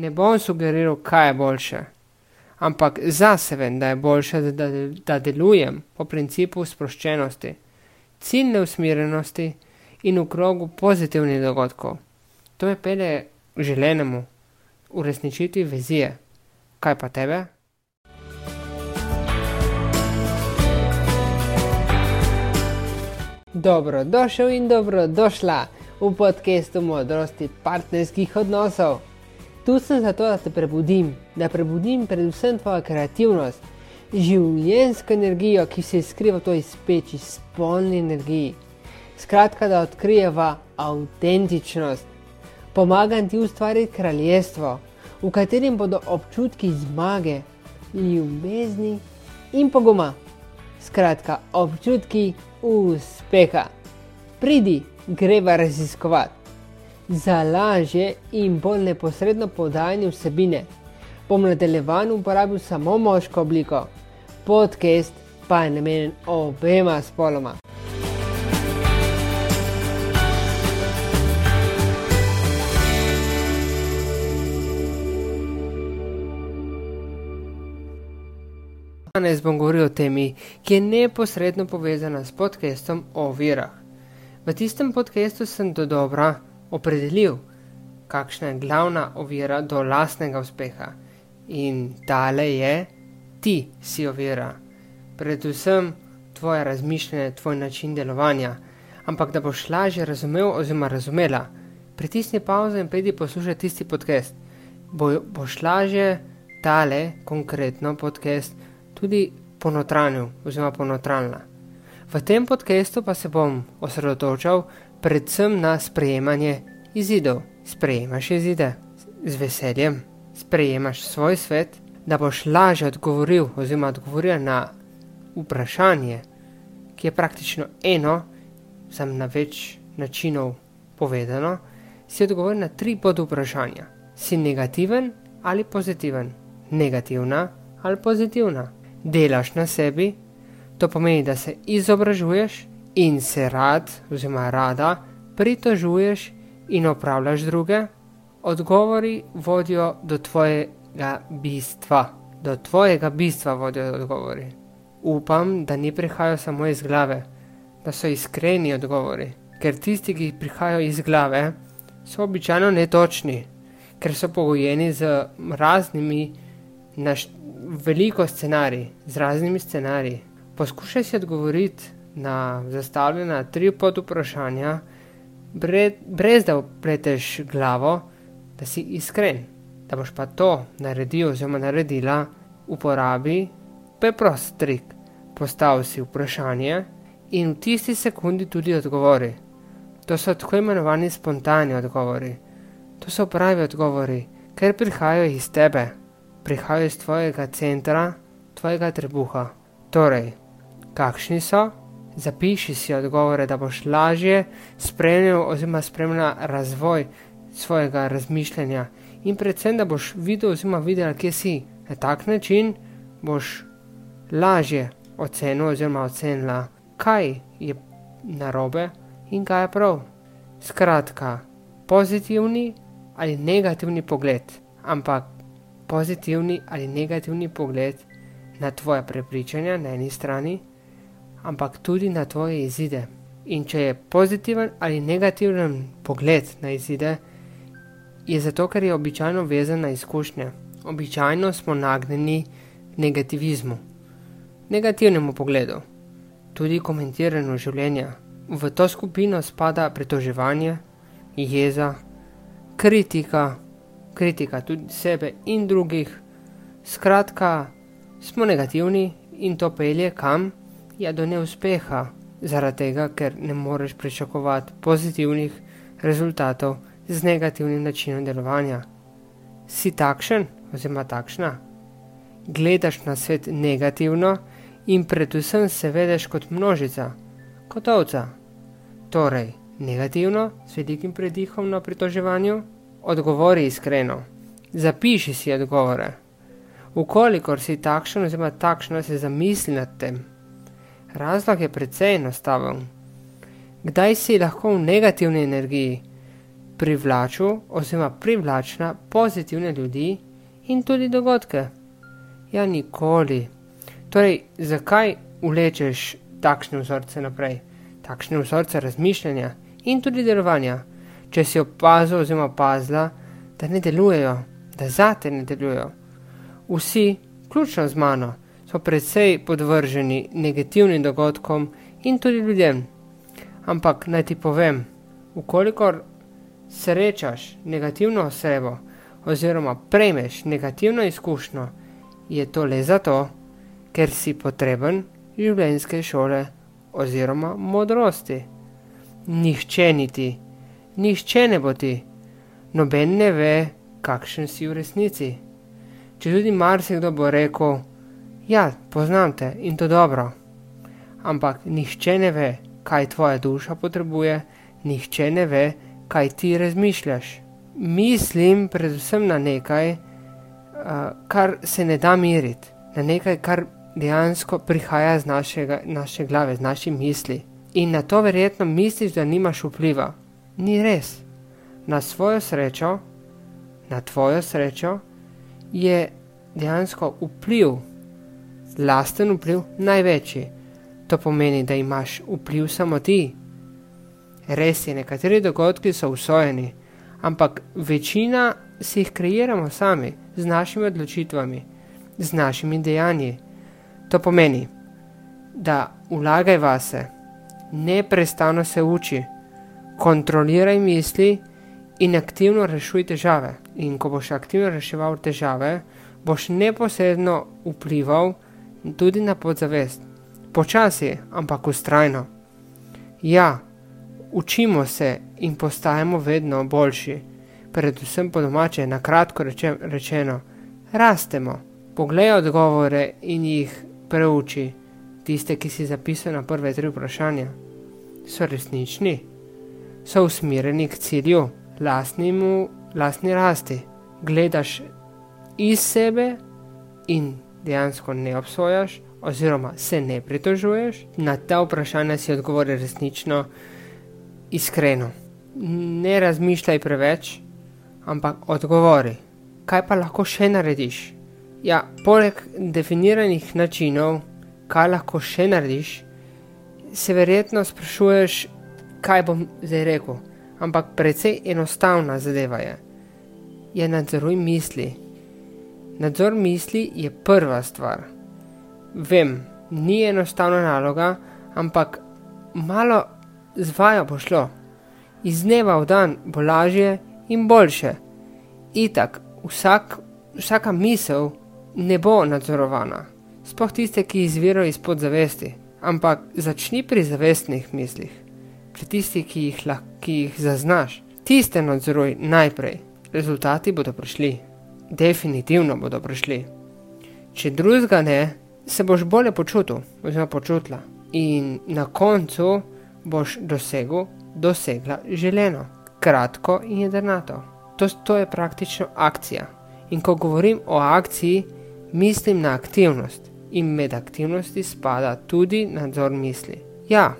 Ne bom sugeriral, kaj je boljše, ampak zase vem, da je boljše, da, da, delujem po principu sproščenosti, ciljne usmerjenosti in v krogu pozitivnih dogodkov. To me pele k želenemu, uresničiti vizije. Kaj pa tebe? Dobrodošel in dobrodošla v podkastu modrosti partnerskih odnosov. Tu sem zato, da te prebudim, da prebudim predvsem tvojo kreativnost, življensko energijo, ki se skriva v toj speči, spolni energiji. Skratka, da odkrijeva avtentičnost. Pomagam ti ustvariti kraljestvo, v katerem bodo občutki zmage, ljubezni in poguma. Skratka, občutki uspeha. Pridi, greva raziskovati. Za lažje in bolj neposredno podajanje vsebine bom nadaljevan uporabil samo moško obliko, podcast pa je namenjen obema spoloma. Danes bom govoril o temi, ki je neposredno povezana s podcastom o virah. V tistem podkastu sem do dobra opredelil, kakšna je glavna ovira do lastnega uspeha. In tale je, ti si ovira. Predvsem tvoje razmišljanje, tvoj način delovanja. Ampak da boš lažje razumel oziroma razumela, pritisni pauzo in pejdi poslušati tisti podcast. Bo, boš lažje tale konkretno podcast tudi ponotranil oziroma ponotralna. V tem podkastu pa se bom osredotočal predvsem na sprejemanje izidov. Sprejemaš izide z veseljem, sprejemaš svoj svet, da boš lažje odgovoril oziroma odgovoril na vprašanje, ki je praktično eno, sem na več načinov povedano, si odgovori na tri pod vprašanja. Si negativen ali pozitiven? Negativna ali pozitivna? Delaš na sebi, to pomeni, da se izobražuješ in se rad oziroma rada pritožuješ in opravljaš druge, odgovori vodijo do tvojega bistva. Do tvojega bistva vodijo odgovori. Upam, da ni prihajajo samo iz glave, da so iskreni odgovori, ker tisti, ki prihajajo iz glave, so običajno netočni, ker so pogojeni z raznimi, naš, veliko scenarij, z raznimi scenariji. Poskušaj si odgovoriti na zastavljena tri pod vprašanja, brez da upleteš glavo, da si iskren, da boš pa to naredil oziroma naredila, uporabi preprost trik. Postavi si vprašanje in v tisti sekundi tudi odgovori. To so tako imenovani spontani odgovori. To so pravi odgovori, ker prihajajo iz tebe, prihajajo iz tvojega centra, tvojega trebuha. Torej, kakšni so? Zapiši si odgovore, da boš lažje spremljal oziroma spremljal razvoj svojega razmišljanja in predvsem, da boš videl oziroma videl, kje si. Na tak način boš lažje ocenil oziroma ocenila, kaj je narobe in kaj je prav. Skratka, pozitivni ali negativni pogled, ampak pozitivni ali negativni pogled na tvoje prepričanja na eni strani ampak tudi na tvoje izide. In če je pozitiven ali negativen pogled na izide, je zato, ker je običajno vezan na izkušnje. Običajno smo nagnjeni negativizmu, negativnemu pogledu, tudi komentiranju življenja. V to skupino spada pritoževanje, jeza, kritika, kritika tudi sebe in drugih. Skratka, smo negativni in to pelje kam? Je do neuspeha, zaradi tega, ker ne moreš pričakovati pozitivnih rezultatov z negativnim načinom delovanja. Si takšen oziroma takšna? Gledaš na svet negativno in predvsem se vedeš kot množica, kot ovca. Torej, negativno, s velikim predihom na pritoževanju, odgovori iskreno. Zapiši si odgovore. Ukolikor si takšen oziroma takšna, se zamisli nad tem. Razlog je precej enostaven. Kdaj si lahko v negativni energiji, privlačil oziroma privlačna pozitivne ljudi in tudi dogodke. Ja, nikoli. Torej, zakaj vlečeš takšne vzorce naprej, takšne vzorce razmišljanja in tudi delovanja, če si opazil oziroma opazila, da ne delujejo, da zate ne delujejo. Vsi, ključno z mano, so predvsej podvrženi negativnim dogodkom in tudi ljudem. Ampak naj ti povem, ukolikor srečaš negativno osebo oziroma prejmeš negativno izkušnjo, je to le zato, ker si potreben življenjske šole oziroma modrosti. Nihče ni ti, nihče ne bo ti, noben ne ve, kakšen si v resnici. Če tudi marsikdo bo rekel, ja, poznam te in to dobro, ampak nihče ne ve, kaj tvoja duša potrebuje, nihče ne ve, kaj ti razmišljaš. Mislim predvsem na nekaj, uh, kar se ne da miriti, na nekaj, kar dejansko prihaja z našega, naše glave, z naših misli. In na to verjetno misliš, da nimaš vpliva. Ni res. Na svojo srečo, na tvojo srečo, je dejansko vpliv, lasten vpliv, največji. To pomeni, da imaš vpliv samo ti. Res je, nekateri dogodki so usvojeni, ampak večina si jih kreiramo sami, z našimi odločitvami, z našimi dejanji. To pomeni, da vlagaj vase, neprestano se uči, kontroliraj misli in aktivno rešuj težave. In ko boš aktivno reševal težave, boš neposredno vplival tudi na podzavest. Počasi, ampak ustrajno. Ja, učimo se in postajamo vedno boljši, predvsem po domače, na kratko reče, rečeno, rastemo. Poglej odgovore in jih preuči, tiste, ki si zapisal na prve tri vprašanja. So resnični, so usmerjeni k cilju, lastnimu, lastni rasti. Gledaš iz sebe in dejansko ne obsojaš, oziroma se ne pritožuješ, na ta vprašanja si odgovori resnično, iskreno. Ne razmišljaj preveč, ampak odgovori. Kaj pa lahko še narediš? Ja, poleg definiranih načinov, kaj lahko še narediš, se verjetno sprašuješ, kaj bom zdaj rekel. Ampak precej enostavna zadeva je. Je nadzoruj misli. Nadzor misli je prva stvar. Vem, ni enostavna naloga, ampak malo zvaja bo šlo. Iz dneva v dan bo lažje in boljše. Itak, vsak, vsaka misel ne bo nadzorovana, sploh tiste, ki izvirajo iz podzavesti, ampak začni pri zavestnih mislih, pri tistih, ki jih, ki jih zaznaš. Tiste nadzoruj najprej, rezultati bodo prišli, definitivno bodo prišli. Če drugega ne, se boš bolje počutil, oziroma počutila, in na koncu boš dosegel, dosegla želeno, kratko in jedrnato. To, to je praktično akcija. In ko govorim o akciji, mislim na aktivnost. In med aktivnosti spada tudi nadzor misli. Ja,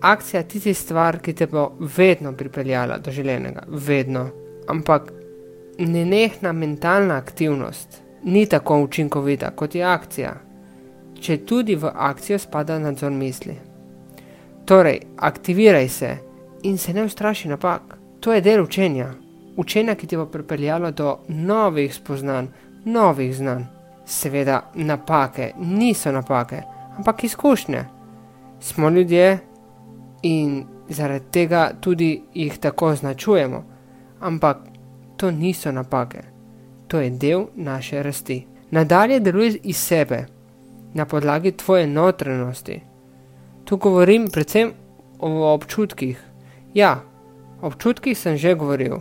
akcija je tisti stvar, ki te bo vedno pripeljala do želenega, vedno. Ampak nenehna mentalna aktivnost ni tako učinkovita kot je akcija, če tudi v akcijo spada nadzor misli. Torej, aktiviraj se in se ne ustraši napak. To je del učenja. Učenja, ki ti bo pripeljalo do novih spoznanj, novih znanj. Seveda, napake niso napake, ampak izkušnje. Smo ljudje in zaradi tega tudi jih tako označujemo. Ampak to niso napake, to je del naše rasti. Nadalje deluj iz sebe, na podlagi tvoje notranjosti. Tu govorim predvsem o občutkih. Ja, občutki sem že govoril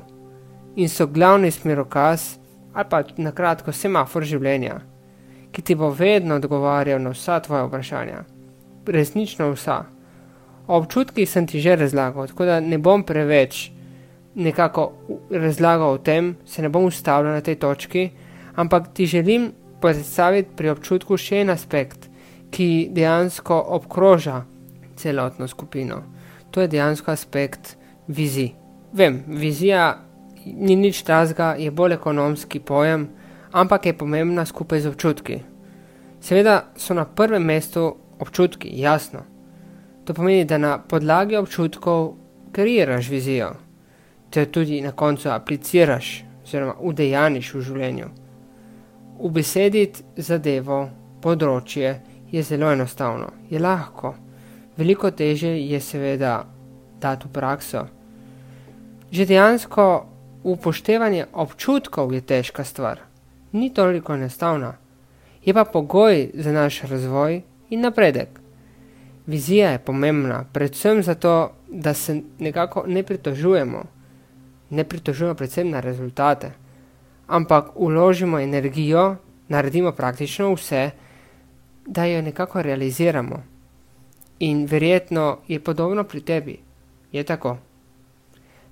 in so glavni smerokaz ali pa na kratko semafor življenja, ki ti bo vedno odgovarjal na vsa tvoja vprašanja. Resnično vsa. Občutki sem ti že razlagal, tako da ne bom preveč nekako razlagal o tem, se ne bom ustavljal na tej točki, ampak ti želim predstaviti pri občutku še en aspekt, ki dejansko obkroža celotno skupino. To je dejansko aspekt vizij. Vem, vizija ni nič tazga, je bolj ekonomski pojem, ampak je pomembna skupaj z občutki. Seveda so na prvem mestu občutki, jasno. To pomeni, da na podlagi občutkov kreiraš vizijo, te tudi na koncu apliciraš, oziroma udejaniš v življenju. Ubesediti zadevo, področje je zelo enostavno, je lahko, veliko teže je seveda dati v prakso. Že dejansko upoštevanje občutkov je težka stvar, ni toliko enostavna, je pa pogoj za naš razvoj in napredek. Vizija je pomembna, predvsem zato, da se nekako ne pritožujemo, ne pritožujemo predvsem na rezultate, ampak uložimo energijo, naredimo praktično vse, da jo nekako realiziramo. In verjetno je podobno pri tebi, je tako.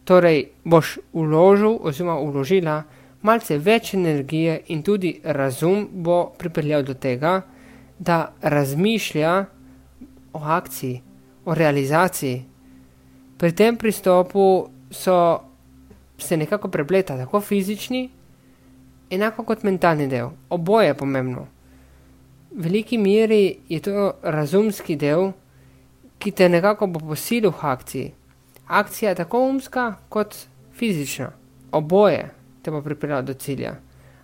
Torej, boš uložil oziroma uložila malce več energije in tudi razum bo pripeljal do tega, da razmišlja o akciji, o realizaciji. Pri tem pristopu so se nekako prepleta tako fizični, enako kot mentalni del. Oboje je pomembno. V veliki meri je to razumski del, ki te nekako bo posilil v akciji. Akcija je tako umska kot fizična. Oboje te bo pripeljalo do cilja.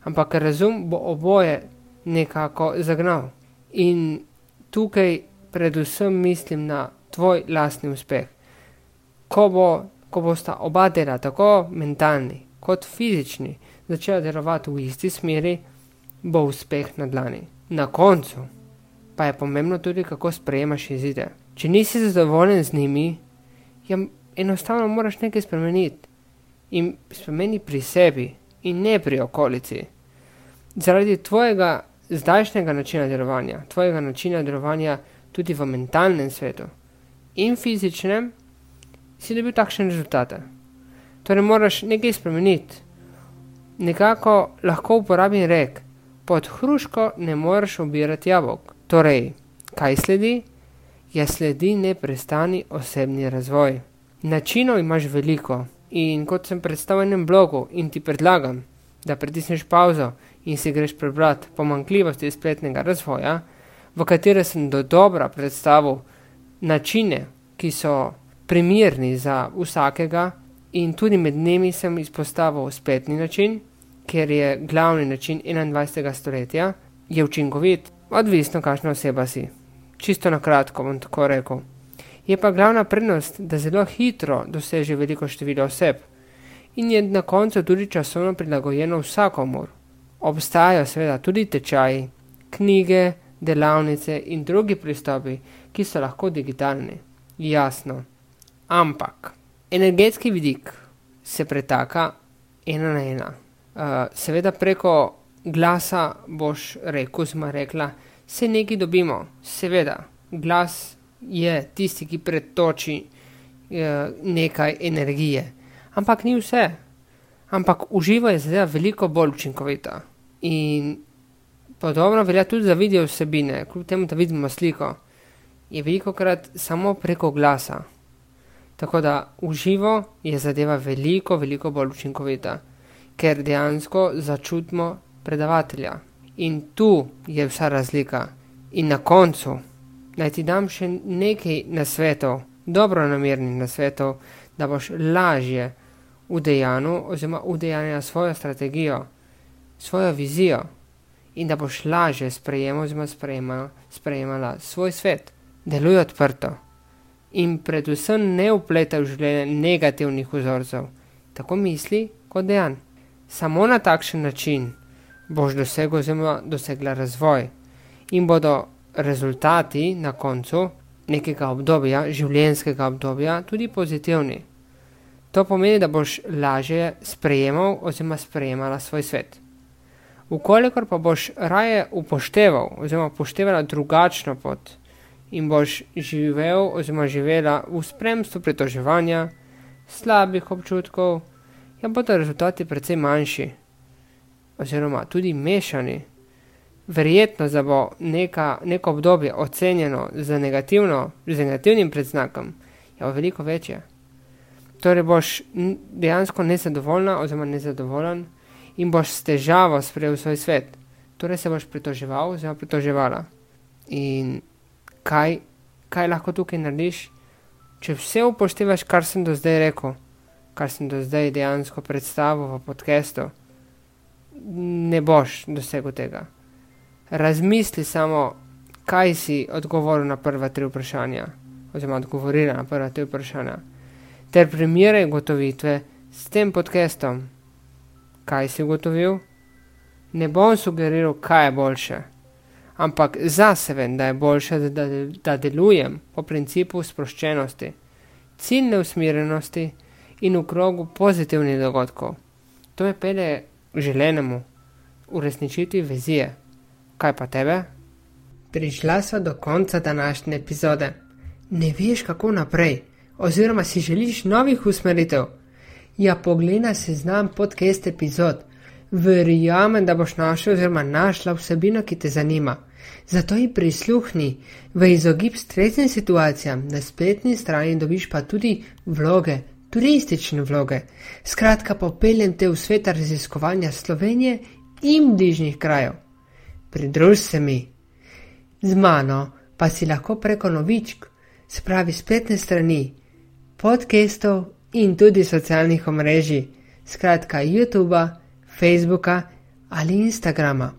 Ampak razum bo oboje nekako zagnal. In tukaj predvsem mislim na tvoj lastni uspeh. Ko, bo, ko bosta oba dela, tako mentalni kot fizični, začela delovati v isti smeri, bo uspeh na dlani. Na koncu pa je pomembno tudi, kako sprejemaš izide. Če nisi zadovoljen z njimi, ja, enostavno moraš nekaj spremeniti. In spremeni pri sebi, in ne pri okolici. Zaradi tvojega zdajšnjega načina delovanja, tvojega načina delovanja tudi v mentalnem svetu in fizičnem, si dobil takšne rezultate. Torej, moraš nekaj spremeniti. Nekako lahko uporabim rek, pod hruško ne moreš obirati jabolk. Torej, kaj sledi? Ja, sledi neprestani osebni razvoj. Načinov imaš veliko in kot sem predstavil na blogu in ti predlagam, da pritisneš pauzo in si greš prebrati pomankljivosti spletnega razvoja, v kateri sem do dobra predstavil načine, ki so primirni za vsakega, in tudi med njimi sem izpostavil spletni način, ker je glavni način 21. stoletja, je učinkovit, odvisno, kakšna oseba si. Čisto na kratko bom tako rekel. Je pa glavna prednost, da zelo hitro doseže veliko število oseb in je na koncu tudi časovno prilagojeno vsakomur. Obstajajo seveda tudi tečaji, knjige, delavnice in drugi pristopi, ki so lahko digitalni. Jasno. Ampak energetski vidik se pretaka ena na ena. Uh, seveda preko glasa boš rekel, zma rekla, se nekaj dobimo. Seveda, glas je tisti, ki pretoči uh, nekaj energije. Ampak ni vse. Ampak uživo je zdaj veliko bolj učinkovita. In podobno velja tudi za video vsebine, kljub temu, da vidimo sliko, je veliko krat samo preko glasa. Tako da uživo je zadeva veliko, veliko bolj učinkovita, ker dejansko začutimo predavatelja. In tu je vsa razlika. In na koncu naj ti dam še nekaj nasvetov, dobro namernih nasvetov, da boš lažje v dejanju oziroma udejanja svojo strategijo, svojo vizijo in da boš lažje sprejemal oziroma sprejemala, sprejemala svoj svet. Deluj odprto in predvsem ne upletaj v življenje negativnih vzorcev, tako misli kot dejanj. Samo na takšen način boš dosegel oziroma dosegla razvoj in bodo rezultati na koncu nekega obdobja, življenjskega obdobja, tudi pozitivni. To pomeni, da boš lažje sprejemal oziroma sprejemala svoj svet. Ukolikor pa boš raje upošteval oziroma upoštevala drugačno pot in boš živel oziroma živela v spremstvu pritoževanja, slabih občutkov, ja bodo rezultati precej manjši oziroma tudi mešani. Verjetno, da bo neka, neko obdobje ocenjeno z, z negativnim predznakom, je ja, veliko večje. torej boš dejansko nezadovoljna oziroma nezadovoljen in boš s težavo sprejel svoj svet. Torej se boš pritoževal oziroma pritoževala. In kaj, kaj lahko tukaj narediš, če vse upoštevaš, kar sem do zdaj rekel, kar sem do zdaj dejansko predstavil v podkastu, ne boš dosegel tega. Razmisli samo, kaj si odgovoril na prva tri vprašanja, oziroma odgovorila na prva tri vprašanja, ter primerjaj gotovitve s tem podkastom. Kaj si ugotovil? Ne bom sugeriral, kaj je boljše ampak zase vem, da je boljše, da, da, da delujem po principu sproščenosti, ciljne usmerjenosti in v krogu pozitivnih dogodkov. To me pele želenemu uresničiti vizije. Kaj pa tebe? Prišla sva do konca današnje epizode. Ne veš, kako naprej, oziroma si želiš novih usmeritev. Ja, poglej se znam podcast epizod. Verjamem, da boš našel oziroma našla vsebino, ki te zanima. Zato ji prisluhni v izogib stresnim situacijam, na spletni strani dobiš pa tudi vloge, turistične vloge. Skratka, popeljem te v svet raziskovanja Slovenije in bližnjih krajev. Pridruž se mi. Z mano pa si lahko preko novičk, spravi spletne strani, podcastov in tudi socialnih omrežij, skratka YouTube, Facebooka ali Instagrama.